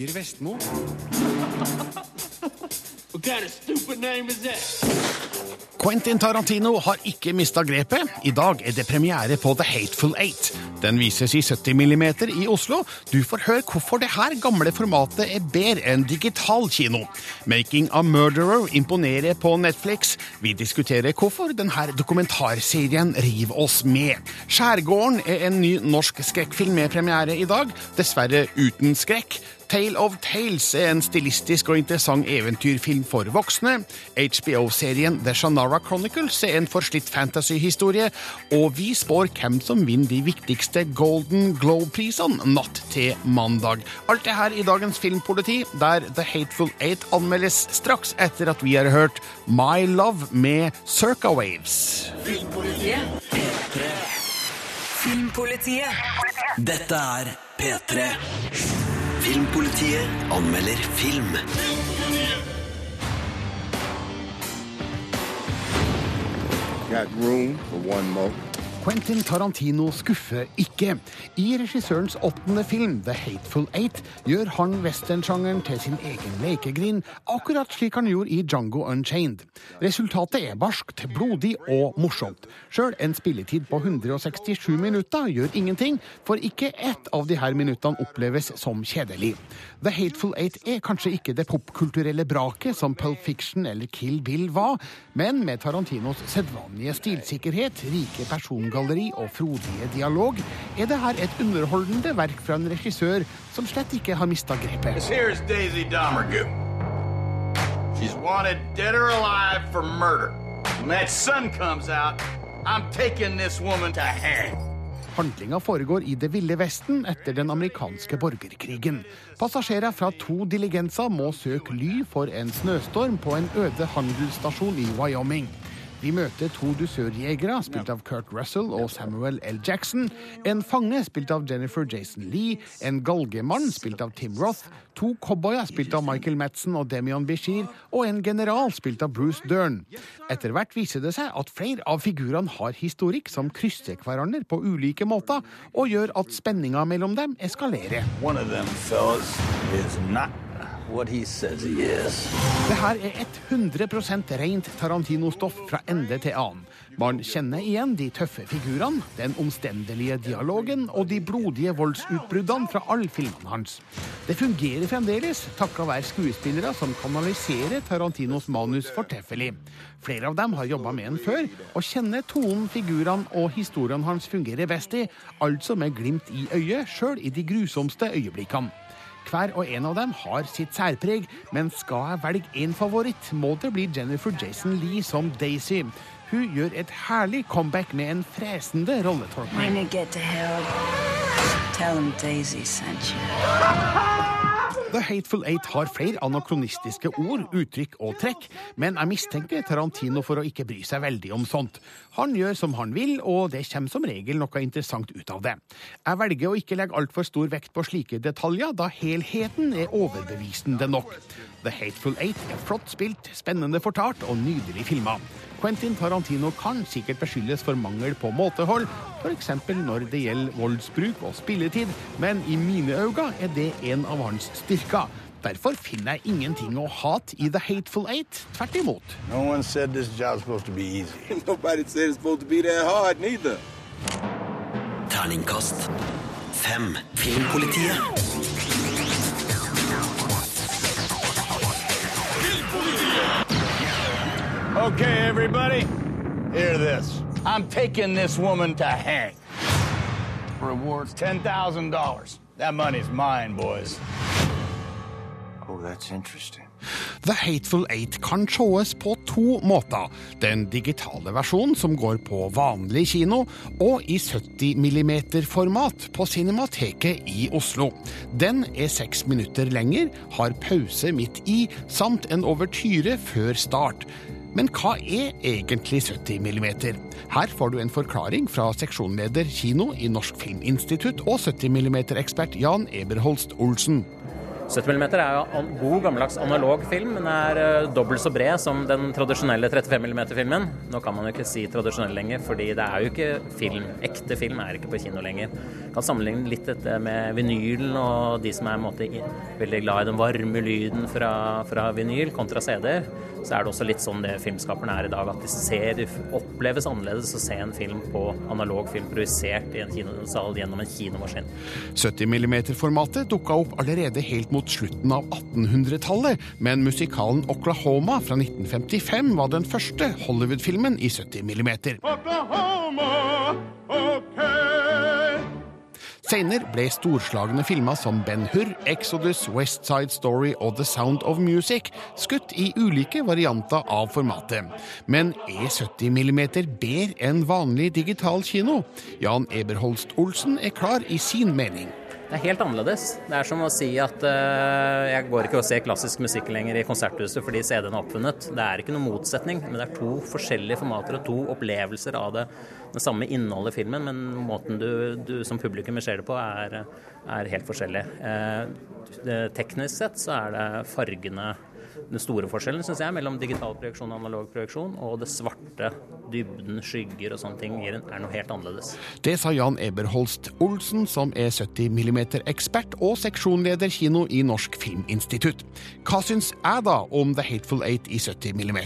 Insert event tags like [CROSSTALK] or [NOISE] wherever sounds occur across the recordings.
Torger Vestmo. [LAUGHS] What kind of stupid name is that? Quentin Tarantino har ikke mista grepet. I dag er det premiere på The Hateful Eight. Den vises i 70 mm i Oslo. Du får høre hvorfor det her gamle formatet er bedre enn digital kino. Making a Murderer imponerer på Netflix. Vi diskuterer hvorfor denne dokumentarserien river oss med. Skjærgården er en ny norsk skrekkfilm med premiere i dag, dessverre uten skrekk. Tale of Tales er en stilistisk og interessant eventyrfilm for voksne. HBO-serien The Shannara Chronicles er en forslitt fantasyhistorie. Og vi spår hvem som vinner de viktigste Golden Globe-prisene natt til mandag. Alt det her i dagens Filmpoliti, der The Hateful Eight anmeldes straks etter at vi har hørt My Love med Circa Waves. Filmpolitiet. P3. Filmpolitiet. Dette er P3. Filmpolitiet anmelder film. Got room for one more. Quentin Tarantino skuffer ikke. I regissørens åttende film, The Hateful Eight, gjør han westernsjangeren til sin egen lekegrind, akkurat slik han gjorde i Django Unchained. Resultatet er barskt, blodig og morsomt. Sjøl en spilletid på 167 minutter gjør ingenting, for ikke ett av de her minuttene oppleves som kjedelig. The Hateful Eight er kanskje ikke det popkulturelle braket som Pulp Fiction eller Kill Bill var, men med Tarantinos sedvanlige stilsikkerhet, rike persongalleri og frodige dialog, er det her et underholdende verk fra en regissør som slett ikke har mista grepet. She's wanted dead or alive for murder. When that sun comes out, I'm taking this woman to hang. Handlinga foregår i Det ville vesten etter den amerikanske borgerkrigen. Passasjerer fra to diligenser må søke ly for en snøstorm på en øde handelsstasjon i Wyoming. Vi møter to dusørjegere, spilt av Kurt Russell og Samuel L. Jackson, en fange, spilt av Jennifer Jason Lee, en galgemann, spilt av Tim Roth, to cowboyer, spilt av Michael Madsen og Demion Bishir, og en general, spilt av Bruce Dern. Etter hvert viser det seg at flere av figurene har historikk som krysser hverandre på ulike måter, og gjør at spenninga mellom dem eskalerer. One of them fellas is not what he says he is. Det her er 100 rent Tarantino-stoff fra ende til annen. Man kjenner igjen de tøffe figurene, den omstendelige dialogen og de blodige voldsutbruddene fra alle filmene hans. Det fungerer fremdeles, takka være skuespillere som kanaliserer Tarantinos manus fortreffelig. Flere av dem har jobba med en før, og kjenner tonen, figurene og historiene hans fungerer best i, altså med glimt i øyet, sjøl i de grusomste øyeblikkene. Hver og en av dem har sitt særpreg, men skal jeg velge én favoritt, må det bli Jennifer Jason Lee som Daisy. Hun gjør et herlig comeback med en fresende rolletolkning. The Hateful Eight har flere anakronistiske ord, uttrykk og trekk, men jeg mistenker Tarantino for å ikke bry seg veldig om sånt. Han gjør som han vil, og det kommer som regel noe interessant ut av det. Jeg velger å ikke legge altfor stor vekt på slike detaljer, da helheten er overbevisende nok. The Hateful Eight er flott spilt, spennende fortalt og nydelig filma. Quentin Tarantino kan sikkert beskyldes for mangel på måtehold, f.eks. når det gjelder voldsbruk og spilletid, men i mine øyne er det en av hans styrker. Derfor finner jeg ingenting å hate i The Hateful Eight. Tvert imot. No one said this job's supposed to be easy. [LAUGHS] Nobody said it's supposed to be that hard, neither. Terningkast fem. Filmpolitiet. Okay, everybody, hear this. I'm taking this woman to hang. Rewards $10,000. That money's mine, boys. Oh. The Hateful Eight kan sees på to måter. Den digitale versjonen som går på vanlig kino, og i 70 mm-format på Cinemateket i Oslo. Den er seks minutter lenger, har pause midt i, samt en overtyre før start. Men hva er egentlig 70 mm? Her får du en forklaring fra seksjonleder kino i Norsk Filminstitutt og 70 mm-ekspert Jan Eberholst Olsen. 70 mm er jo god, gammeldags analog film, men er eh, dobbelt så bred som den tradisjonelle 35 mm-filmen. Nå kan man jo ikke si tradisjonell lenger, fordi det er jo ikke film. Ekte film er ikke på kino lenger. Kan sammenligne litt dette med vinylen og de som er måte, veldig glad i den varme lyden fra, fra vinyl kontra CD-er. Så er det også litt sånn det filmskaperne er i dag, at de ser, oppleves annerledes å se en film på analog film projisert i en kinosal gjennom en kinomaskin. 70 mm-formatet dukka opp allerede helt mot slutten av 1800-tallet, men musikalen Oklahoma fra 1955 var den første Hollywood-filmen i 70 mm. Senere ble storslagne filmer som Ben Hur, Exodus, West Side Story og The Sound of Music skutt i ulike varianter av formatet. Men er 70 mm bedre enn vanlig digital kino? Jan Eberholst Olsen er klar i sin mening. Det er helt annerledes. Det er som å si at uh, jeg går ikke og ser klassisk musikk lenger i konserthuset fordi CD-en er oppfunnet. Det er ikke noen motsetning, men det er to forskjellige formater og to opplevelser av det, det samme innholdet i filmen, men måten du, du som publikum ser det på, er, er helt forskjellig. Uh, teknisk sett så er det fargene den store forskjellen, synes jeg, mellom digital projeksjon og analog projeksjon, og det svarte, dybden, skygger og sånne ting er noe helt annerledes. Det sa Jan Eberholst Olsen, som er 70 mm-ekspert og seksjonleder kino i Norsk Filminstitutt. Hva syns jeg da om The Hateful Eight i 70 mm?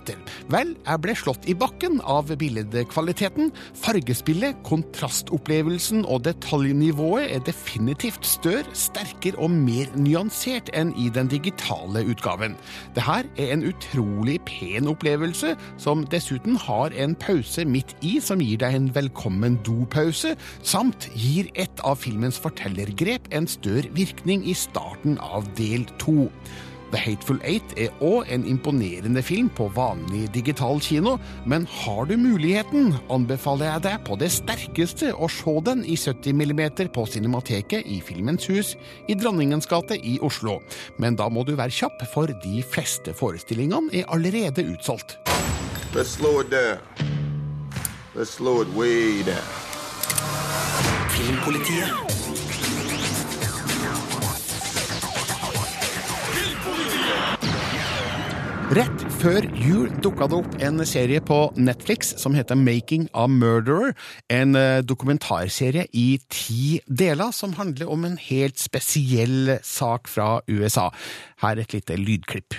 Vel, jeg ble slått i bakken av bildekvaliteten. Fargespillet, kontrastopplevelsen og detaljnivået er definitivt større, sterkere og mer nyansert enn i den digitale utgaven. Det her er en utrolig pen opplevelse, som dessuten har en pause midt i som gir deg en velkommen dopause, samt gir et av filmens fortellergrep en større virkning i starten av del to. The Hateful Eight er òg en imponerende film på vanlig digital kino, men har du muligheten, anbefaler jeg deg på det sterkeste å se den i 70 mm på Cinemateket i Filmens Hus i Dronningens gate i Oslo. Men da må du være kjapp, for de fleste forestillingene er allerede utsolgt. Let's slow it down. Let's slow it way down. Filmpolitiet Rett før jul dukka det opp en serie på Netflix som heter Making a Murderer. En eh, dokumentarserie i ti deler som handler om en helt spesiell sak fra USA. Her et lite lydklipp.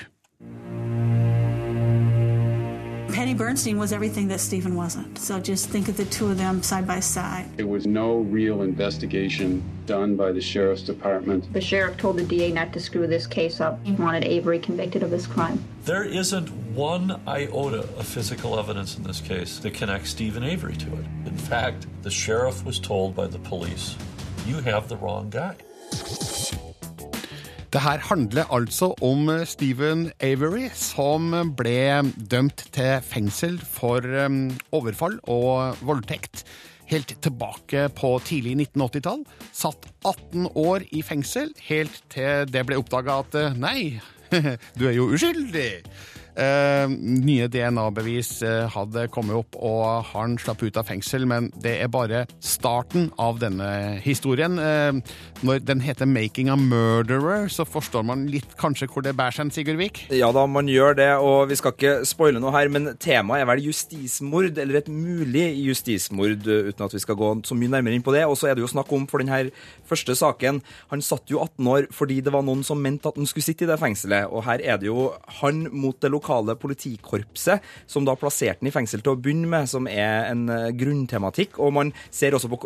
Penny Bernstein was everything that Stephen wasn't. So just think of the two of them side by side. There was no real investigation done by the sheriff's department. The sheriff told the DA not to screw this case up. He wanted Avery convicted of this crime. There isn't one iota of physical evidence in this case that connects Stephen Avery to it. In fact, the sheriff was told by the police, you have the wrong guy. Det her handler altså om Stephen Avery, som ble dømt til fengsel for um, overfall og voldtekt. Helt tilbake på tidlig 1980-tall. Satt 18 år i fengsel, helt til det ble oppdaga at eh, nei, [LAUGHS] du er jo uskyldig. Eh, nye DNA-bevis eh, hadde kommet opp, og han slapp ut av fengsel, men det er bare starten av denne historien. Eh, når den heter 'Making a Murderer', så forstår man litt kanskje hvor det bærer seg, Sigurd Vik? Ja da, man gjør det, og vi skal ikke spoile noe her, men temaet er vel justismord, eller et mulig justismord, uten at vi skal gå så mye nærmere inn på det. Og så er det jo snakk om for denne første saken, han satt jo 18 år fordi det var noen som mente at han skulle sitte i det fengselet, og her er det jo han mot det lokale politikorpset, som da plasserte den i fengsel til å begynne med, som er en eh, grunntematikk, og man ser også på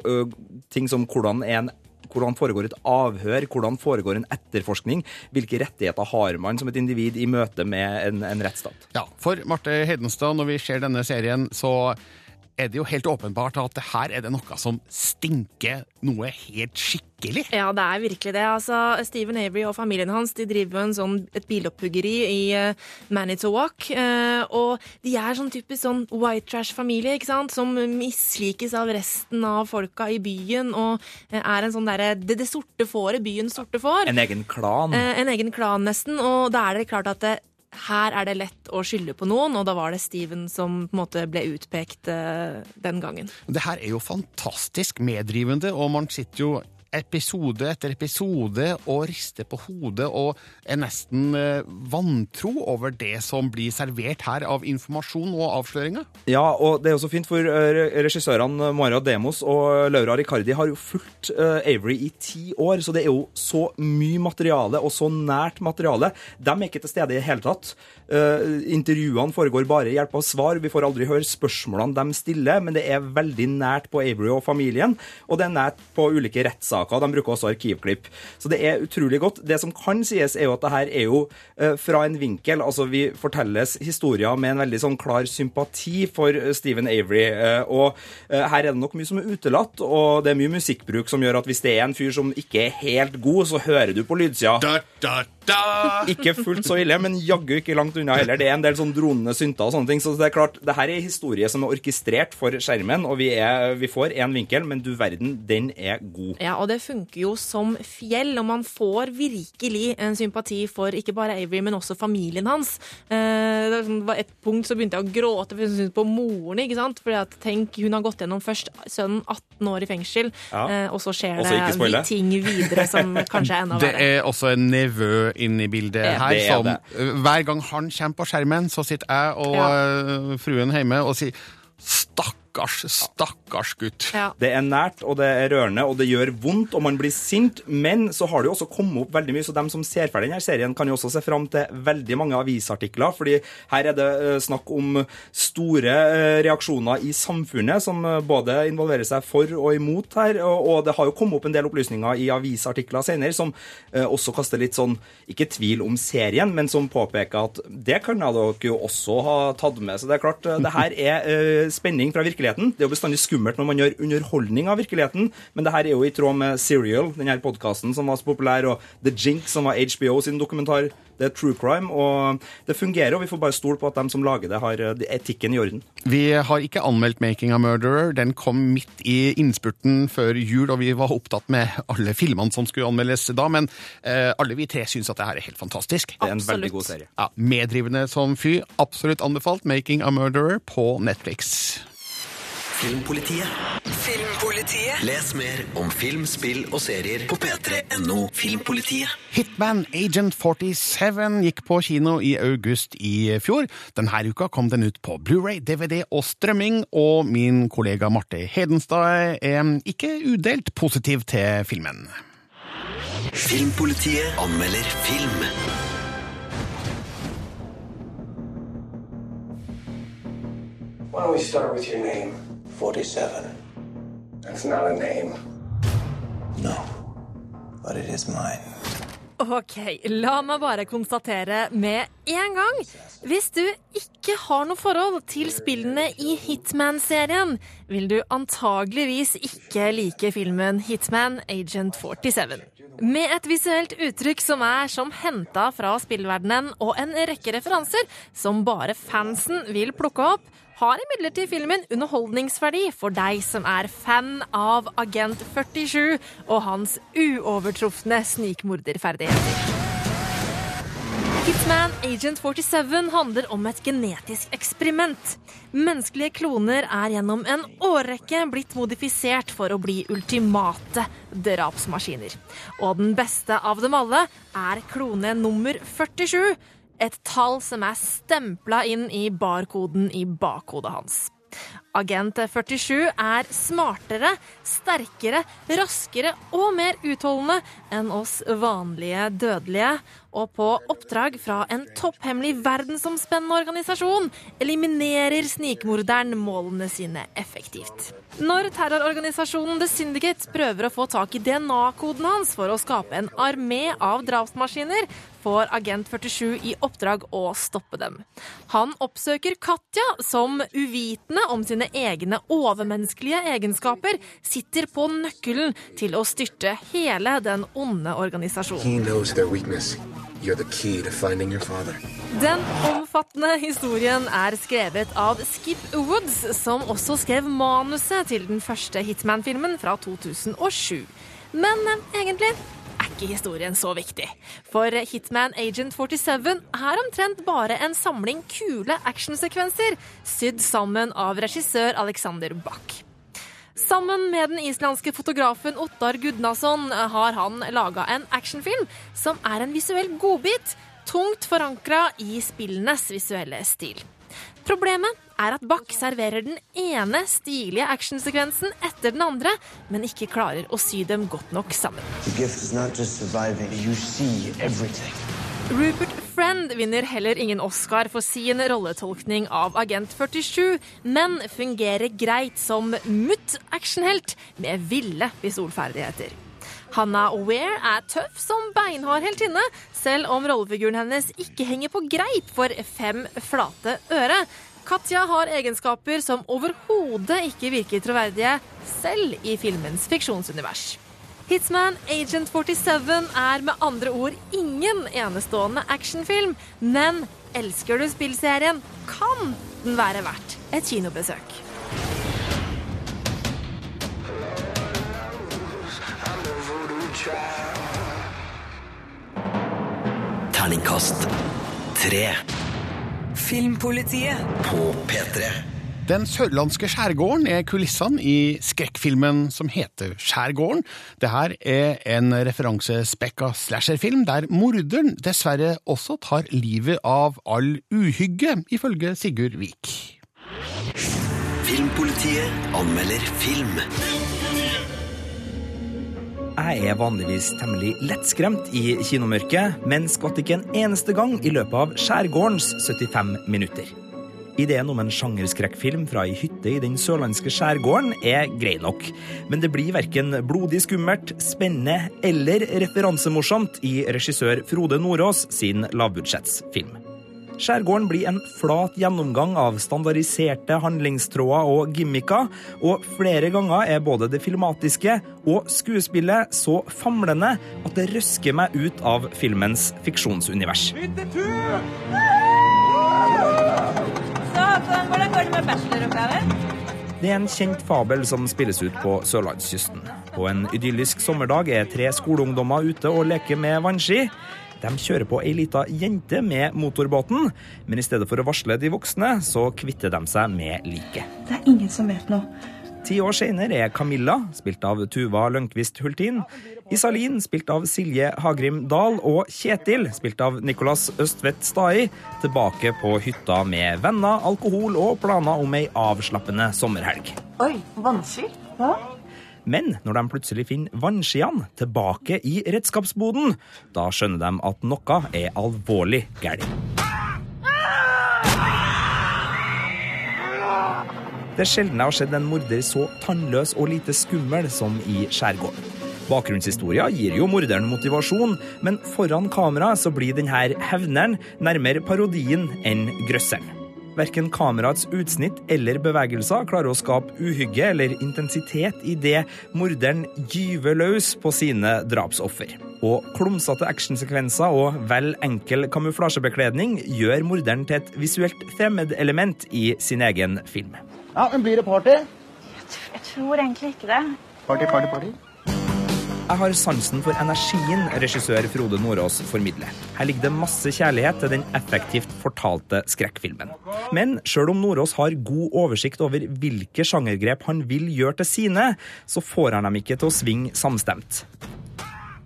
ting som hvordan en hvordan foregår et avhør, hvordan foregår en etterforskning, hvilke rettigheter har man som et individ i møte med en, en rettsstat. Ja, for Marte Hedenstad, når vi ser denne serien, så er det jo helt åpenbart at her er det noe som stinker noe helt skikkelig. Ja, det er virkelig det. Altså, Stephen Avery og familien hans de driver jo en sånn, et bilopphuggeri i uh, Manitowoc. Uh, og de er sånn typisk sånn white trash-familie, ikke sant? som mislikes av resten av folka i byen. Og uh, er en sånn derre det, det sorte fåret, byens sorte får. En egen klan. Uh, en egen klan, nesten. Og da er det klart at det, her er det lett å skylde på noen, og da var det Steven som på en måte ble utpekt uh, den gangen. Det her er jo fantastisk meddrivende, og man sitter jo episode etter episode og rister på hodet og er nesten eh, vantro over det som blir servert her av informasjon og avsløringer. Ja, og det er jo så fint, for eh, regissørene Mara Demos og Laura Ricardi har jo fulgt eh, Avery i ti år, så det er jo så mye materiale, og så nært materiale. De er ikke til stede i det hele tatt. Intervjuene foregår bare i hjelp av svar. Vi får aldri høre spørsmålene de stiller, men det er veldig nært på Avery og familien, og det er nært på ulike rettssaker. De bruker også arkivklipp. Så det er utrolig godt. Det som kan sies, er jo at det her er jo eh, fra en vinkel Altså, vi fortelles historier med en veldig sånn klar sympati for eh, Stephen Avery, eh, og her er det nok mye som er utelatt, og det er mye musikkbruk som gjør at hvis det er en fyr som ikke er helt god, så hører du på lydsida. Ikke fullt så ille, men jaggu ikke langt unna heller. Det er en del sånn dronende synter og sånne ting. Så det er klart, det her er historie som er orkestrert for skjermen, og vi, er, vi får én vinkel, men du verden, den er god. Ja, og det funker jo som fjell, og man får virkelig en sympati for ikke bare Avery, men også familien hans. Eh, det var et punkt så begynte jeg å gråte for jeg syntes på moren, ikke sant? Fordi at tenk, hun har gått gjennom først sønnen 18 år i fengsel, Ja. eh, og så skjer Også det ting videre som kanskje er enda verre. Det er også en nevø inne i bildet her. det er Som, eh, hver gang han kommer på skjermen, så sitter jeg og ja. fruen hjemme og sier Stakkars, stakkars gutt. Det er nært, og det er rørende, og det gjør vondt, og man blir sint. Men så har det jo også kommet opp veldig mye, så dem som ser ferdig denne serien, kan jo også se fram til veldig mange avisartikler. fordi her er det eh, snakk om store eh, reaksjoner i samfunnet, som eh, både involverer seg for og imot her. Og, det har jo kommet opp en del opplysninger i avisartikler senere som også kaster litt sånn, ikke tvil om serien, men som påpeker at det kan dere jo også ha tatt med. Så det er klart, det her er spenning fra virkeligheten. Det er jo bestandig skummelt når man gjør underholdning av virkeligheten, men det her er jo i tråd med Serial, den her podkasten som var så populær, og The Jink, som var HBO sin dokumentar. Det er true crime, og det fungerer, og vi får bare stole på at de som lager det, har eh, etikken i orden. Vi har ikke anmeldt 'Making a Murderer'. Den kom midt i innspurten før jul, og vi var opptatt med alle filmene som skulle anmeldes da, men eh, alle vi tre syns at det her er helt fantastisk. Det er en veldig god serie. Ja, Meddrivende som fy. Absolutt anbefalt 'Making a Murderer' på Netflix. Filmpolitiet. Filmpolitiet. Les mer om film, spill og serier på p3.no Filmpolitiet. Hitman Agent 47 gikk på kino i august i fjor. Denne uka kom den ut på Blu-ray, DVD og strømming, og min kollega Marte Hedenstad er ikke udelt positiv til filmen. Filmpolitiet anmelder film. Why don't we start with your name? 47. That's not a name. No. But it is mine. Ok, la meg bare konstatere med en gang. Hvis du ikke har noe forhold til spillene i Hitman-serien, vil du antageligvis ikke like filmen Hitman Agent 47. Med et visuelt uttrykk som er som henta fra spillverdenen, og en rekke referanser som bare fansen vil plukke opp, har imidlertid filmen underholdningsverdi for deg som er fan av Agent 47 og hans uovertrufne snikmorderferdigheter. Hitman Agent 47 handler om et genetisk eksperiment. Menneskelige kloner er gjennom en årrekke blitt modifisert for å bli ultimate drapsmaskiner. Og den beste av dem alle er klone nummer 47, et tall som er stempla inn i barkoden i bakhodet hans. Agent 47 er smartere, sterkere, raskere og mer utholdende enn oss vanlige dødelige, og på oppdrag fra en topphemmelig verdensomspennende organisasjon eliminerer snikmorderen målene sine effektivt. Når terrororganisasjonen The Syndicate prøver å få tak i DNA-koden hans for å skape en armé av drapsmaskiner, får Agent 47 i oppdrag å stoppe dem. Han oppsøker Katja, som uvitende om sine egne overmenneskelige egenskaper sitter på nøkkelen til å styrte hele den onde organisasjonen. You're the key to finding your father. Den omfattende historien er skrevet av Skip Woods, som også skrev manuset til den første Hitman-filmen fra 2007. Men eh, egentlig er ikke historien så viktig. For Hitman Agent 47 er omtrent bare en samling kule actionsekvenser sydd sammen av regissør Alexander Bach. Sammen med den islandske fotografen Ottar Gudnason har han laga en actionfilm som er en visuell godbit, tungt forankra i spillenes visuelle stil. Problemet er at Bach serverer den ene stilige actionsekvensen etter den andre, men ikke klarer å sy dem godt nok sammen. The gift is not just surviving, you see everything. Rupert Friend vinner heller ingen Oscar for sin rolletolkning av Agent 47, men fungerer greit som mutt-actionhelt med ville pistolferdigheter. Hannah Ware er tøff som beinhard heltinne, selv om rollefiguren hennes ikke henger på greip for fem flate øre. Katja har egenskaper som overhodet ikke virker troverdige, selv i filmens fiksjonsunivers. Hitman Agent 47 er med andre ord ingen enestående actionfilm, men elsker du spillserien, kan den være verdt et kinobesøk. Terningkast tre. Filmpolitiet. På P3. Den sørlandske skjærgården er kulissene i skrekkfilmen som heter Skjærgården. Det her er en referansespekka slasherfilm der morderen dessverre også tar livet av all uhygge, ifølge Sigurd Vik. Filmpolitiet anmelder film. Jeg er vanligvis temmelig lettskremt i kinomørket, men skvatt ikke en eneste gang i løpet av Skjærgårdens 75 minutter. Ideen om en sjangerskrekkfilm fra ei hytte i den sørlandske skjærgården er grei nok, men det blir verken blodig skummelt, spennende eller referansemorsomt i regissør Frode Nordås sin lavbudsjettsfilm. Skjærgården blir en flat gjennomgang av standardiserte handlingstråder og gimmicker, og flere ganger er både det filmatiske og skuespillet så famlende at det røsker meg ut av filmens fiksjonsunivers. Så hvordan går det med bacheloroppgaven? Det er en kjent fabel som spilles ut på sørlandskysten. På en idyllisk sommerdag er tre skoleungdommer ute og leker med vannski. De kjører på ei lita jente med motorbåten, men i stedet for å varsle de voksne, så kvitter de seg med liket. Det er ingen som vet noe. Ti år senere er Camilla, spilt av Tuva Lønkvist Hultin, Isalin, spilt av Silje Hagrim Dahl, og Kjetil, spilt av Nicolas Østvedt Stai, tilbake på hytta med venner, alkohol og planer om ei avslappende sommerhelg. Oi, vannski? Hva? Men når de plutselig finner vannskiene tilbake i redskapsboden, da skjønner de at noe er alvorlig galt. Det er sjelden jeg har sett en morder så tannløs og lite skummel som i skjærgården. Bakgrunnshistoria gir jo morderen motivasjon, men foran kamera så blir denne hevneren nærmere parodien enn grøsseren. Verken kameraets utsnitt eller bevegelser klarer å skape uhygge eller intensitet i det morderen gyver løs på sine drapsoffer. Og klumsete actionsekvenser og vel enkel kamuflasjebekledning gjør morderen til et visuelt fremmedelement i sin egen film. Ja, men blir det party? Jeg tror egentlig ikke det. Party, party, party. Jeg har sansen for energien regissør Frode Nordås formidler. Her ligger det masse kjærlighet til den effektivt fortalte skrekkfilmen. Men sjøl om Nordås har god oversikt over hvilke sjangergrep han vil gjøre til sine, så får han dem ikke til å svinge samstemt.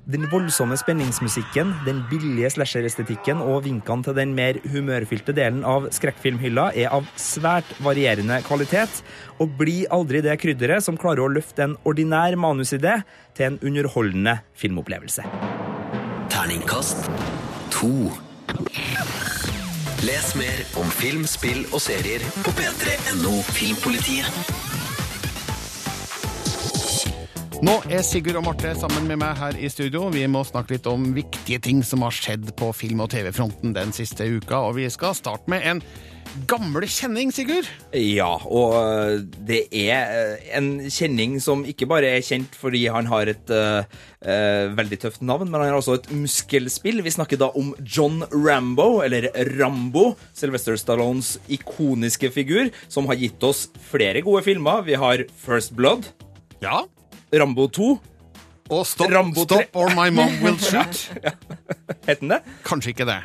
Den voldsomme spenningsmusikken, den billige slasherestetikken og vinkene til den mer humørfylte delen av skrekkfilmhylla er av svært varierende kvalitet, og blir aldri det krydderet som klarer å løfte en ordinær manusidé til en underholdende filmopplevelse. Terningkast to. Les mer om film, spill og serier på p3.no Filmpolitiet. Nå er Sigurd og Marte sammen med meg her i studio. Vi må snakke litt om viktige ting som har skjedd på film- og TV-fronten den siste uka. Og vi skal starte med en gamle kjenning, Sigurd. Ja, og øh, det er øh, en kjenning som ikke bare er kjent fordi han har et uh, uh, veldig tøft navn, men han har også et muskelspill. Vi snakker da om John Rambo, eller Rambo, Sylvester Stallones ikoniske figur, som har gitt oss flere gode filmer. Vi har First Blood. Ja. Rambo 2 Og Stop, Rambo 3. stop or my mom will [LAUGHS] shoot. Het den det? Kanskje ikke det.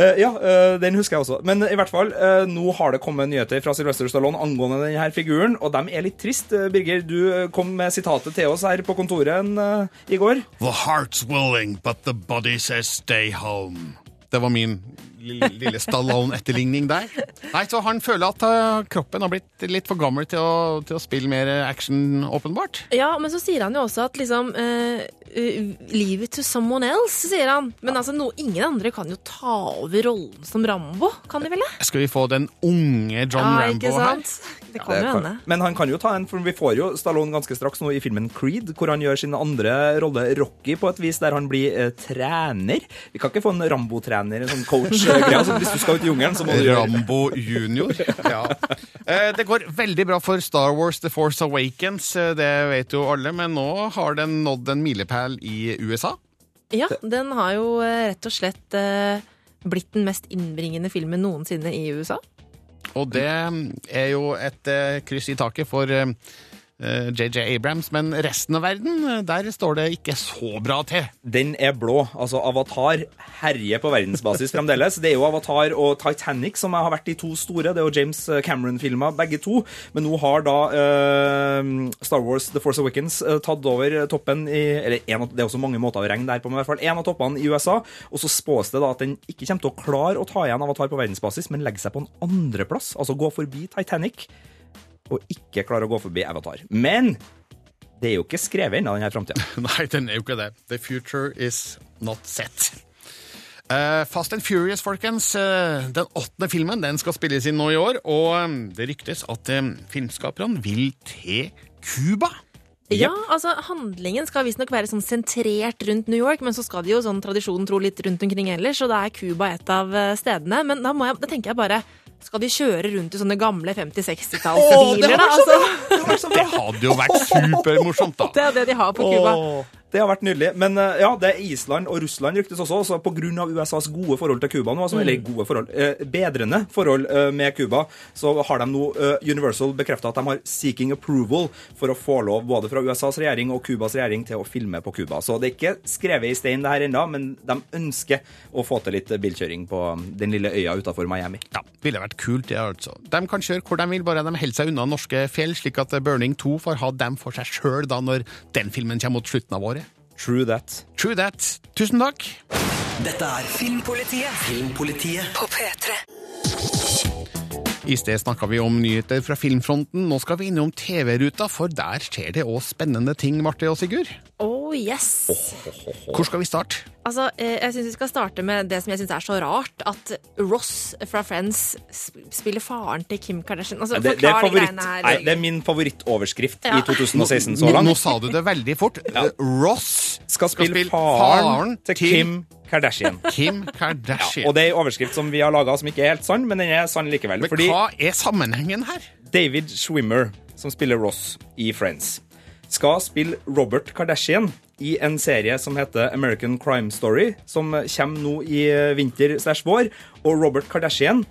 Eh, ja, eh, den husker jeg også. Men i hvert fall, eh, nå har det kommet nyheter fra Sylvester Stallone angående denne figuren, og de er litt trist. Birger, du kom med sitatet til oss her på kontoret i går. The heart's willing, but the body says stay home. Det var min lille, Stallone-etterligning der. Nei, så Han føler at eh, kroppen har blitt litt for gammel til å, til å spille mer action, åpenbart. Ja, men så sier han jo også at liksom eh, Leave it to someone else, sier han. Men altså, no, ingen andre kan jo ta over rollen som Rambo, kan de vel det? Skal vi få den unge John ja, Rambo ikke her? sant? Det kan Det jo hende. Men han kan jo ta en, for vi får jo Stallone ganske straks nå i filmen Creed, hvor han gjør sin andre rolle, Rocky, på et vis der han blir eh, trener. Vi kan ikke få en Rambo-trener, en sånn coach-greie. Altså, hvis du skal ut i jungelen, så må du gjøre Rambo junior. Ja. Eh, Det går veldig bra for Star Wars The Force Awakens, eh, det vet jo alle, men nå har den nådd en milepæl i USA. Ja, den har jo eh, rett og slett eh, blitt den mest innbringende filmen noensinne i USA. Og det er jo et eh, kryss i taket for JJ Abrams, men resten av verden, eh, der står det ikke så bra til. Den er blå. Altså, Avatar herjer på verdensbasis fremdeles. Det er jo Avatar og Titanic som har vært de to store. Det er jo James Cameron-filmer, begge to. Men nå har da eh, Star Wars The Force Awakens eh, tatt over toppen i Eller en, det er også mange måter å regne der på, men i hvert fall én av toppene i USA. Og så spås det da at den ikke kommer til å klare å ta igjen Avatar på verdensbasis, men legge seg på en andreplass. Altså gå forbi Titanic, og ikke klarer å gå forbi Avatar. Men det er jo ikke skrevet ennå, denne framtida. [LAUGHS] Nei, den er jo ikke det. The future is not set. Uh, Fast and Furious, folkens. Uh, den åttende filmen den skal spilles inn nå i år, og um, det ryktes at um, filmskaperne vil til Cuba. Ja, altså Handlingen skal visstnok være sånn sentrert rundt New York, men så skal de jo sånn tradisjonen tro litt rundt omkring ellers, og da er Cuba et av stedene. Men da, må jeg, da tenker jeg bare skal de kjøre rundt i sånne gamle 50-60-tallsbiler, da? Altså, Det hadde jo vært supermorsomt, da. det er det de har på Cuba. Det har vært nydelig. Men eh, ja, det er Island og Russland ryktes også. Så av USAs gode forhold til Cuba nå, altså, eller gode forhold, eh, bedrende forhold eh, med Cuba, så har de nå eh, Universal bekrefta at de har seeking approval for å få lov både fra USAs regjering og Cubas regjering til å filme på Cuba. Så det er ikke skrevet i stein det her ennå, men de ønsker å få til litt bilkjøring på den lille øya utafor Miami. Ja, ville vært kult, det, altså. De kan kjøre hvor de vil, bare de holder seg unna norske fjell, slik at Burning 2 får ha dem for seg sjøl da når den filmen kommer mot slutten av året. True that. True that. Tusen takk. Dette er Filmpolitiet Filmpolitiet på P3. I sted snakka vi om nyheter fra filmfronten. Nå skal vi innom TV-ruta, for der skjer det òg spennende ting, Marte og Sigurd. Oh, yes. Hvor skal vi starte? Altså, eh, jeg synes Vi skal starte med det som jeg syns er så rart. At Ross fra Friends spiller faren til Kim Kardashian. Altså, Det, det, er favoritt, her. nei, det er min favorittoverskrift Ja. i 2016 så Nå, langt. nå sa du det veldig fort. Ross skal spille faren til Kim Kardashian. [LAUGHS] Kim Kardashian. Og det er en overskrift som vi har laga som ikke er helt sann, men den er sann likevel. Men Fordi hva er sammenhengen her? David Schwimmer, som spiller Ross i Friends, skal spille Robert Kardashian i en serie som heter American Crime Story, som kommer nå i vinter slash vår. Og Robert Kardashian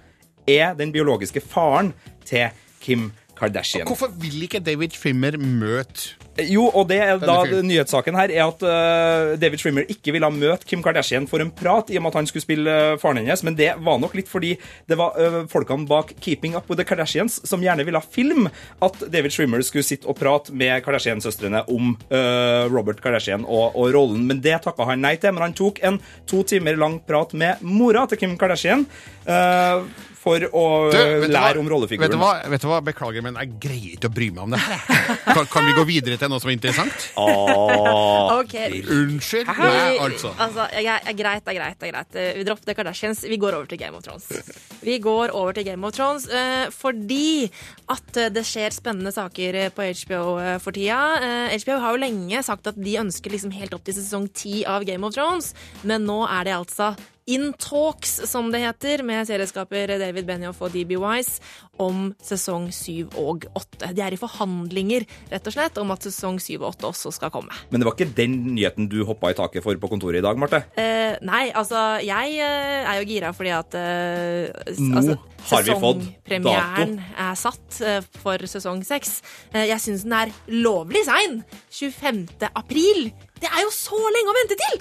er den biologiske faren til Kim Kardashian. Hvorfor vil ikke David Trimmer møte Jo, og det er da nyhetssaken her er at uh, David Trimmer ikke ville møte Kim Kardashian for en prat, i og med at han skulle spille uh, faren hennes, men det var nok litt fordi det var uh, folkene bak Keeping Up With The Kardashians som gjerne ville filme at David Trimmer skulle sitte og prate med Kardashian-søstrene om eh, Robert Kardashian og, og rollen, men det takka han nei til. Men han tok en to timer lang prat med mora til Kim Kardashian eh, for å Du, eh, lære hva? om rollefiguren. Vet du, hva? vet du hva? Beklager, men jeg greier ikke å bry meg om det. Kan, kan vi gå videre til noe som er interessant? [LAUGHS] Ok. Unnskyld meg, altså. altså jeg, jeg, greit, det er greit. det er greit. Eh, Vi dropper det Kardashians. Vi går over til Game of Thrones. Vi går over til Game of Thrones uh, fordi at det skjer spennende saker på HBO for tida. Uh, HBO har jo lenge sagt at de ønsker liksom helt opp til sesong ti av Game of Thrones, men nå er det altså In Talks, som det heter, med serieskaper David Benioff og DB Wise om sesong syv og åtte. De er i forhandlinger, rett og slett, om at sesong syv og åtte også skal komme. Men det var ikke den nyheten du hoppa i taket for på kontoret i dag, Marte? Eh, nei, altså, jeg eh, er jo gira fordi at eh, Nå altså, Har vi fått sesongpremieren er satt eh, for sesong seks. Eh, Jeg syns den er lovlig sein. 25. april. Det er jo så lenge å vente til!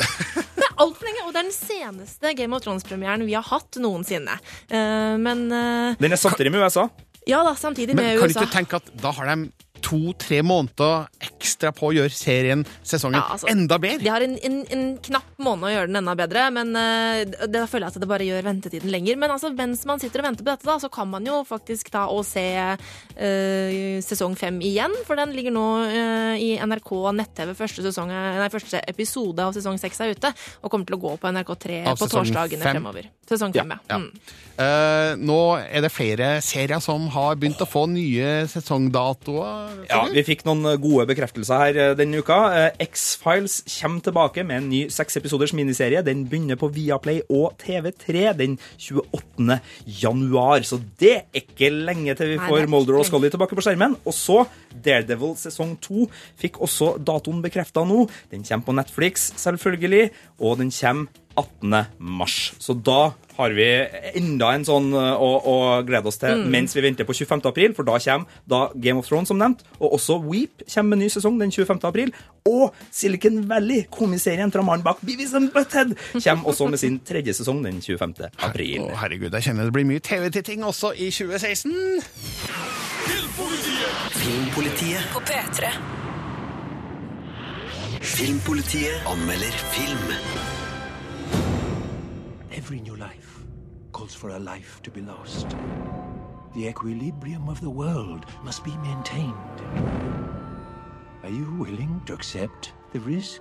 Det er altfor lenge, og det er den seneste Game of Thrones-premieren vi har hatt noensinne. Uh, Men uh, Den er samtidig med USA. ja da, samtidig med Men med kan du ikke tenke at da har de to-tre måneder ekstra på å gjøre serien, sesongen, Ja, altså, enda bedre? De har en, en, en knapp måned å gjøre den enda bedre, men uh, det føler jeg at det bare gjør ventetiden lenger. Men altså, mens man sitter og venter på dette, da, så kan man jo faktisk ta og se uh, sesong fem igjen. For den ligger nå uh, i NRK nett-TV. Første, sesong, nei, første episode av sesong seks er ute, og kommer til å gå på NRK3 Av på torsdagene fem? fremover. Sesong fem, ja. Ja. Mm. Nå er det flere serier som har begynt å få nye sesongdatoer. Ja, vi fikk noen gode bekreftelser her eh, denne uka. Eh, X-Files kommer tilbake med en ny seks episoders miniserie. Den begynner på Viaplay og TV3 den 28. januar. Så det er ikke lenge til vi får er Molder og Scully tilbake på skjermen. Og så Daredevil sesong to fikk også datoen bekrefta nå. Den kommer på Netflix, selvfølgelig, og den kommer 18. mars. Så da har vi enda en sånn eh, å, å glede oss til Mm. mens vi venter på 25. april, for da kommer da Game of Thrones, som nevnt, og også Weep kommer med ny sesong den 25. april. Og Silicon Valley, komiserien fra mannen bak Beavis and Butthead, kommer også med sin tredje sesong den 25. april. Å, herregud, jeg kjenner det blir mye TV-titting også i 2016. Filmpolitiet. Filmpolitiet På P3. Filmpolitiet anmelder film. Every new life calls for a life to be lost. The equilibrium of the world must be maintained. Are you willing to accept the risk?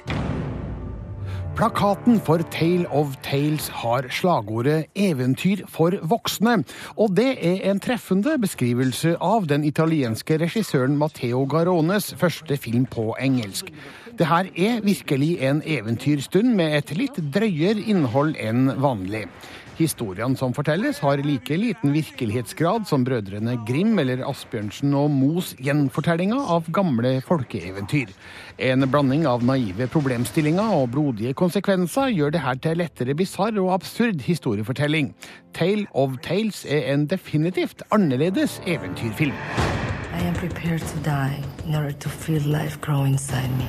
Plakaten for Tale of Tales har slagordet 'Eventyr for voksne', og det er en treffende beskrivelse av den italienske regissøren Matteo Garones første film på engelsk. Det her er virkelig en eventyrstund med et litt drøyere innhold enn vanlig. Historiene som fortelles, har like liten virkelighetsgrad som brødrene Grim eller Asbjørnsen og Moes gjenfortellinger av gamle folkeeventyr. En blanding av naive problemstillinger og blodige konsekvenser gjør det her til lettere bisarr og absurd historiefortelling. Tale of Tales er en definitivt annerledes eventyrfilm. I am prepared to die in order to feel life grow inside me.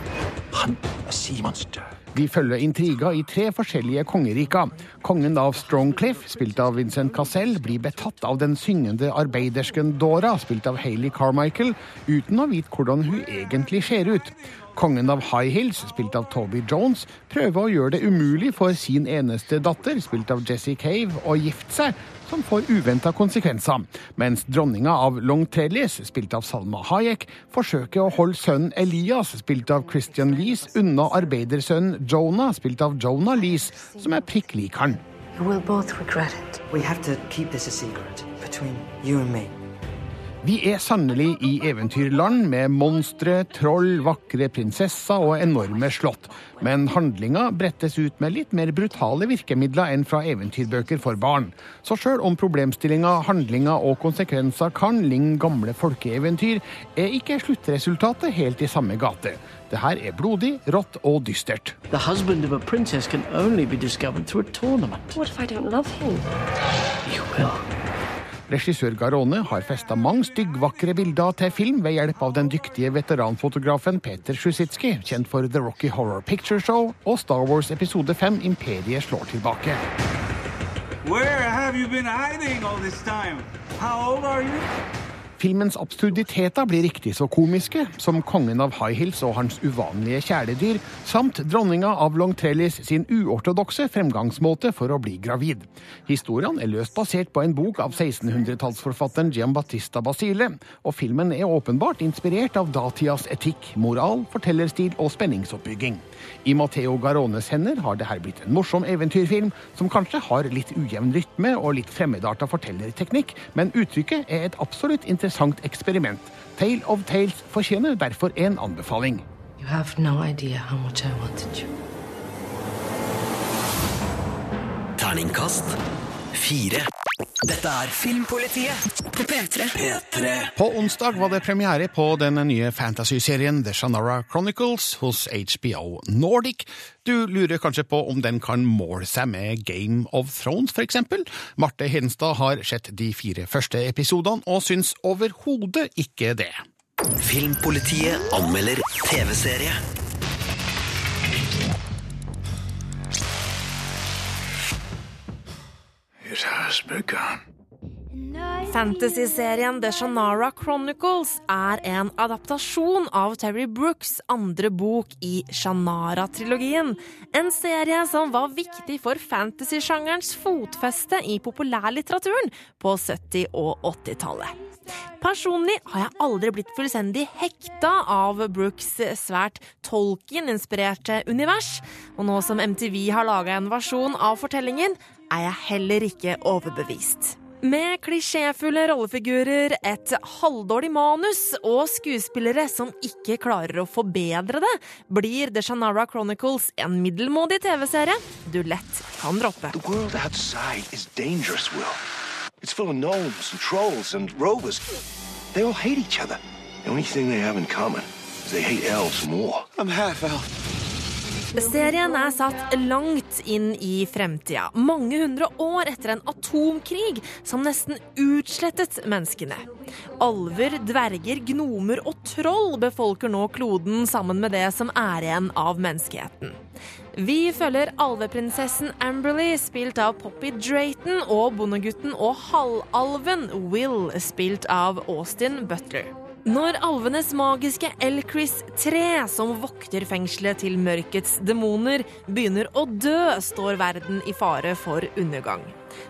Han er sea monster. Vi følger intriger i tre forskjellige kongeriker. Kongen av Strongcliff, spilt av Vincent Cassell, blir betatt av den syngende arbeidersken Dora, spilt av Hayley Carmichael, uten å vite hvordan hun egentlig ser ut. Kongen av High Hills, spilt av Toby Jones, prøver å gjøre det umulig for sin eneste datter, spilt av Jesse Cave, å gifte seg, som får uventa konsekvenser. Mens dronninga av Long Trellis, spilt av Salma Hayek, forsøker å holde sønnen Elias, spilt av Christian Lees, unna arbeidersønnen Jonah, spilt av Jonah Lees, som er prikk lik han. You will both regret it. We have to keep this a secret between you and me. Vi er sannelig i eventyrland med monstre, troll, vakre prinsesser og enorme slott. Men handlinga brettes ut med litt mer brutale virkemidler enn fra eventyrbøker for barn. Så sjøl om problemstillinga, handlinga og konsekvenser kan ligne gamle folkeeventyr, er ikke sluttresultatet helt i samme gate. Det her er blodig, rått og dystert. The husband of a princess can only be discovered through a tournament. What if I don't love him? You will. Regissør Garone har festa mange styggvakre bilder til film ved hjelp av den dyktige veteranfotografen Peter Sjusitski, kjent for The Rocky Horror Picture Show og Star Wars episode 5 Imperiet slår tilbake. Where have you been hiding all this time? How old are you? Filmens absurditeter blir riktig så komiske som kongen av High Hills og hans uvanlige kjæledyr, samt dronninga av Long Trellis sin uortodokse fremgangsmåte for å bli gravid. Historiene er løst basert på en bok av 1600-tallsforfatteren Giambattista Basile, og filmen er åpenbart inspirert av datidas etikk, moral, fortellerstil og spenningsoppbygging. I Matteo Garones hender har det her blitt en morsom eventyrfilm som kanskje har litt ujevn rytme og litt fremmedarta fortellerteknikk, men uttrykket er et absolutt interessant eksperiment. Tale of Tales fortjener derfor en anbefaling. You have no idea how much I wanted you. Terningkast fire. Dette er Filmpolitiet på P3. P3. På onsdag var det premiere på den nye fantasy-serien The Shannara Chronicles hos HBO Nordic. Du lurer kanskje på om den kan måle seg med Game of Thrones, for eksempel? Marte Hedenstad har sett de fire første episodene og syns overhodet ikke det. Filmpolitiet anmelder TV-serie. Begun. Fantasy-serien The Shannara Chronicles er en adaptasjon av Terry Brooks' andre bok i Shannara-trilogien. En serie som var viktig for fantasy-sjangerens fotfeste i populærlitteraturen på 70- og 80-tallet. Personlig har jeg aldri blitt fullstendig hekta av Brooks svært Tolkien-inspirerte univers, og nå som MTV har laga en versjon av fortellingen, er jeg heller ikke overbevist. Med klisjéfulle rollefigurer, et halvdårlig manus og skuespillere som ikke klarer å forbedre det, blir The Shannara Chronicles en middelmådig TV-serie du lett kan droppe. The world outside is dangerous, Will. It's full of gnomes and trolls and rovers. They all hate each other. The only thing they have in common is they hate elves more. I'm half elf. Serien er satt langt inn i fremtida, mange hundre år etter en atomkrig som nesten utslettet menneskene. Alver, dverger, gnomer og troll befolker nå kloden sammen med det som er igjen av menneskeheten. Vi følger alveprinsessen Amberley, spilt av Poppy Drayton, og bondegutten og halvalven Will, spilt av Austin Butler. Når alvenes magiske Elchris 3, som vokter fengselet til mørkets demoner, begynner å dø, står verden i fare for undergang.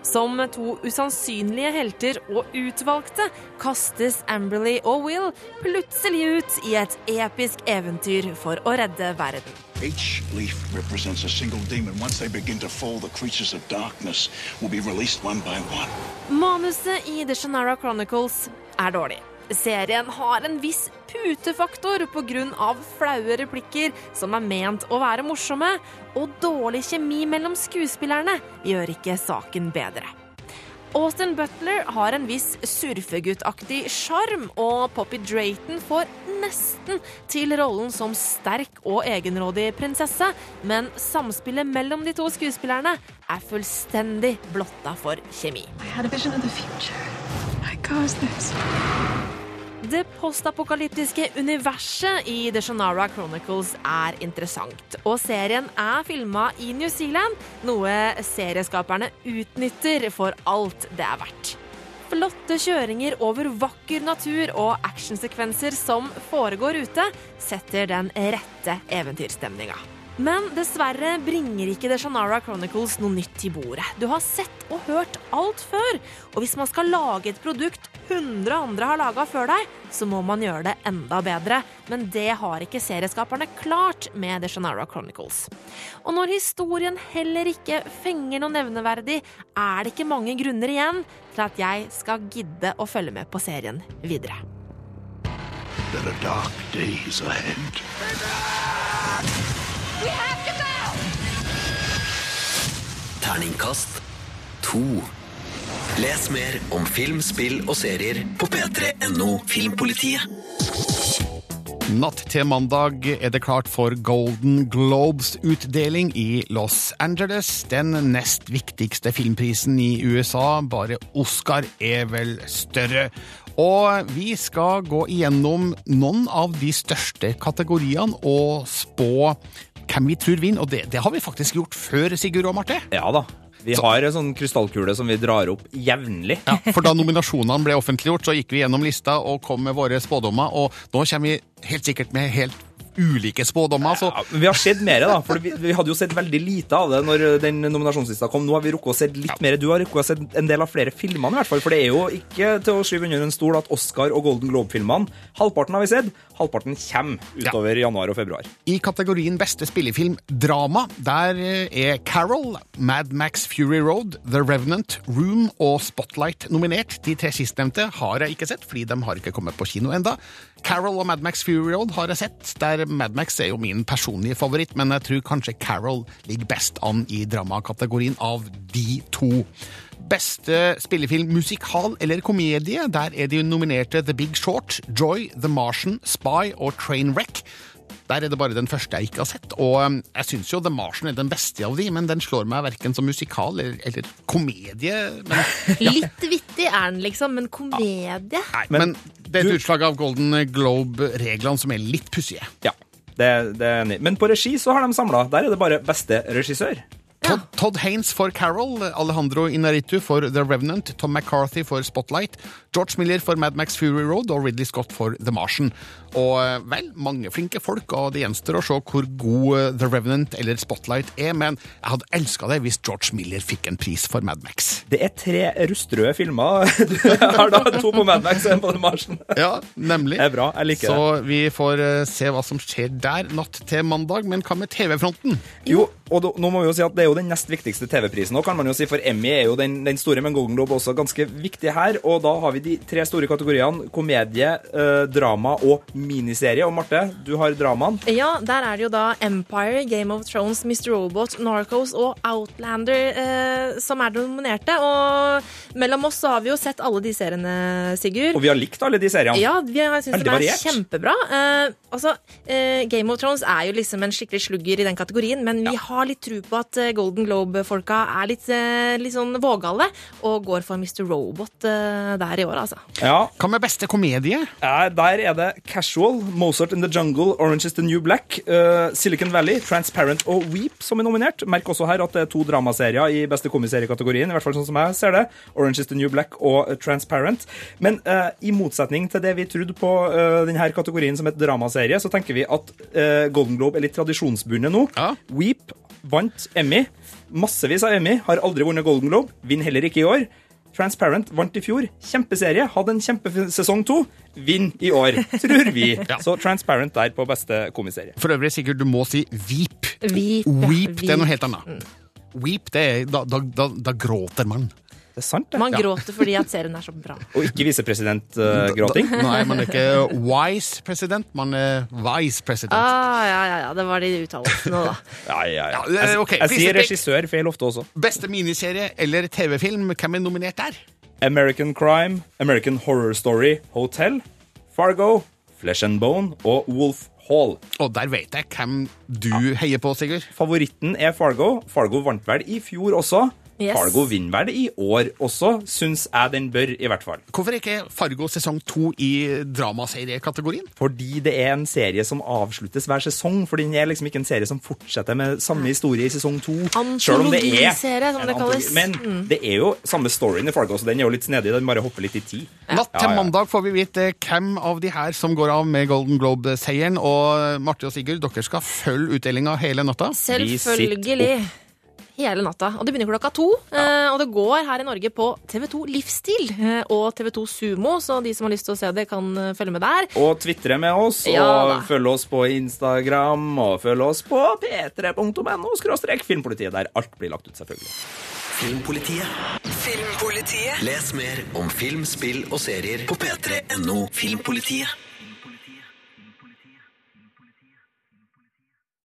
Som to usannsynlige helter og utvalgte kastes Amberley og Will plutselig ut i et episk eventyr for å redde verden. Each leaf represents a single demon. Once they begin to fall, the creatures of darkness will be released one by one. Manuset i The Shannara Chronicles er dårlig. Serien har en viss putefaktor pga. flaue replikker som er ment å være morsomme, og dårlig kjemi mellom skuespillerne gjør ikke saken bedre. Austin Butler har en viss surfeguttaktig sjarm, og Poppy Drayton får nesten til rollen som sterk og egenrådig prinsesse, men samspillet mellom de to skuespillerne er fullstendig blotta for kjemi. Det postapokalyptiske universet i The Shannara Chronicles er interessant, og serien er filma i New Zealand, noe serieskaperne utnytter for alt det er verdt. Flotte kjøringer over vakker natur og actionsekvenser som foregår ute, setter den rette eventyrstemninga. Men dessverre bringer ikke The Shannara Chronicles noe nytt til bordet. Du har sett og hørt alt før, og hvis man skal lage et produkt 100 andre har laga før deg, så må man gjøre det enda bedre. Men det har ikke serieskaperne klart med The Shannara Chronicles. Og når historien heller ikke fenger noe nevneverdig, er det ikke mange grunner igjen til at jeg skal gidde å følge med på serien videre. There are dark days ahead. Terningkast to. Les mer om film, spill og serier på p3.no Filmpolitiet. Natt til mandag er det klart for Golden Globes-utdeling i Los Angeles. Den nest viktigste filmprisen i USA. Bare Oscar er vel større. Og vi skal gå igjennom noen av de største kategoriene og spå hvem vi tror vinner. Og det, det har vi faktisk gjort før, Sigurd og Marte. Ja da. Vi har en sånn krystallkule som vi drar opp jevnlig. Ja, for da nominasjonene ble offentliggjort, så gikk vi gjennom lista og kom med våre spådommer, og nå kommer vi helt sikkert med helt ulike spådommer. Så. Ja, men vi har sett mer, da. For vi, vi, hadde jo sett veldig lite av det når den nominasjonslista kom. Nå har vi rukket å se litt ja. mer. Du har rukket å se en del av flere filmene, i hvert fall. For det er jo ikke til å skyve under en stol at Oscar og Golden Globe-filmene Halvparten har vi sett. Halvparten kommer utover ja. januar og februar. I kategorien beste spillefilm drama, der er Carol, Mad Max Fury Road, The Revenant, Room og Spotlight nominert. De tre sistnevnte har jeg ikke sett, fordi de har ikke kommet på kino enda. Carol og Mad Max Fury Road har jeg sett, der Mad Max er jo min personlige favoritt, men jeg tror kanskje Carol ligger best an i dramakategorien av de to. Beste spillefilm musikal eller komedie, der er de nominerte The Big Short, Joy, The Martian, Spy og Trainwreck. Der er det bare den første jeg ikke har sett, og um, jeg syns jo The Martian er den beste av de, men den slår meg verken som musikal eller, eller komedie. Men, ja. [LAUGHS] Litt vittig er den, liksom, men komedie? Nei, men, det er et utslag av Golden Globe-reglene som er litt pussige. Ja, det, det er enig. Men på regi så har de samla. Der er det bare beste regissør. Todd, Todd Haynes for Carol, Alejandro Inaritu for The Revenant, Tom McCarthy for Spotlight, George Miller for Mad Max Fury Road og Ridley Scott for The Martian. Og eh, vel, mange flinke folk, og det gjenstår å se hvor god eh, The Revenant eller Spotlight er, men jeg hadde elska det hvis George Miller fikk en pris for Mad Max. Det er tre rustrøde filmer. [LAUGHS] Du har da to på Mad Max og en på The Martian. Ja, nemlig. Det er bra, jeg liker Så det. vi får eh, se hva som skjer der natt til mandag, men hva med TV-fronten? Jo, og da, nå må vi jo si at det er jo den nest viktigste TV-prisen nå, kan man jo si, for Emmy er jo den, den store, men Golden Globe også ganske viktig her. Og da har vi de tre store kategoriene komedie, eh, drama og miniserie. Og Marte, du har dramaen. Ja, der er det jo da Empire, Game of Thrones, Mr. Robot, Narcos og Outlander eh, som er nominerte. Og mellom oss så har vi jo sett alle de seriene, Sigurd. Og vi har likt alle de seriene. Ja, vi har Veldig de er kjempebra. Eh, altså, eh, Game of Thrones er jo liksom en skikkelig slugger i den kategorien, men vi har litt tro på at eh, Golden Globe-folka er litt, eh, litt sånn vågale og går for Mr. Robot eh, der i år, altså. Ja. Hva med beste komedie? Ja, der er det Casual, Mozart in the Jungle, Orange is the New Black, uh, Silicon Valley, Transparent og Weep som er nominert. Merk også her at det er to dramaserier i beste komiseriekategorien, i hvert fall sånn som jeg ser det. Orange is the New Black og Transparent. Men uh, i motsetning til det vi trodde på uh, denne kategorien som et dramaserie, så tenker vi at Golden Globe er litt tradisjonsbundet nå. Ja. Weep vant Emmy. Massevis av Emmy. Har aldri vunnet Golden Globe. Vinner heller ikke i år. Transparent vant i fjor. Kjempeserie. Hadde en kjempesesong to. Vinn i år, tror vi. [LAUGHS] Så Transparent der på beste komiserie. For øvrig, sikkert du må si Veep. Veep, ja, Weep, det er noe helt annet. Weep, det er, da, da, da, da gråter man. Det er sant, det. Man Ja. gråter fordi at serien er så bra. [LAUGHS] Og ikke visepresidentgråting. Uh, [LAUGHS] Nei, man er ikke wise president, man er vice president. Ah, ja, ja, ja, det var de uttalelsene, da. [LAUGHS] Ja, ja, ja. Ja, Jeg, okay. jeg sier regissør feil ofte også. Beste miniserie eller TV-film, hvem er nominert der? American Crime, American Horror Story, Hotel, Fargo, Flesh and Bone og Wolf Hall. Og der vet jeg hvem du heier på, Sigurd. Favoritten er Fargo. Fargo vant vel i fjor også. Yes. Fargo vinner vel i år også, syns jeg den bør, i hvert fall. Hvorfor ikke Fargo sesong to i dramaseriekategorien? Fordi det er en serie som avsluttes hver sesong. For den er liksom ikke en serie som fortsetter med samme historie i sesong to. selv om det er Antologiserie, som det kalles. Men Mm. det er jo samme storyen i Fargo, så den er jo litt snedig. Den bare hopper litt i tid. Natt til Ja, ja. mandag får vi vite hvem av de her som går av med Golden Globe-seieren. Og Marte og Sigurd, dere skal følge utdelinga hele natta. Selvfølgelig. Hele natta. Og det begynner klokka to. Ja. Og det går her i Norge på TV2 Livsstil eh, og TV2 Sumo, så de som har lyst til å se det, kan eh, følge med der. Og tvitre med oss, og ja, følg oss på Instagram, og følg oss på p3.no skråstrek filmpolitiet, der alt blir lagt ut, selvfølgelig. Filmpolitiet. Filmpolitiet. Les mer om film, spill og serier på p3.no Filmpolitiet.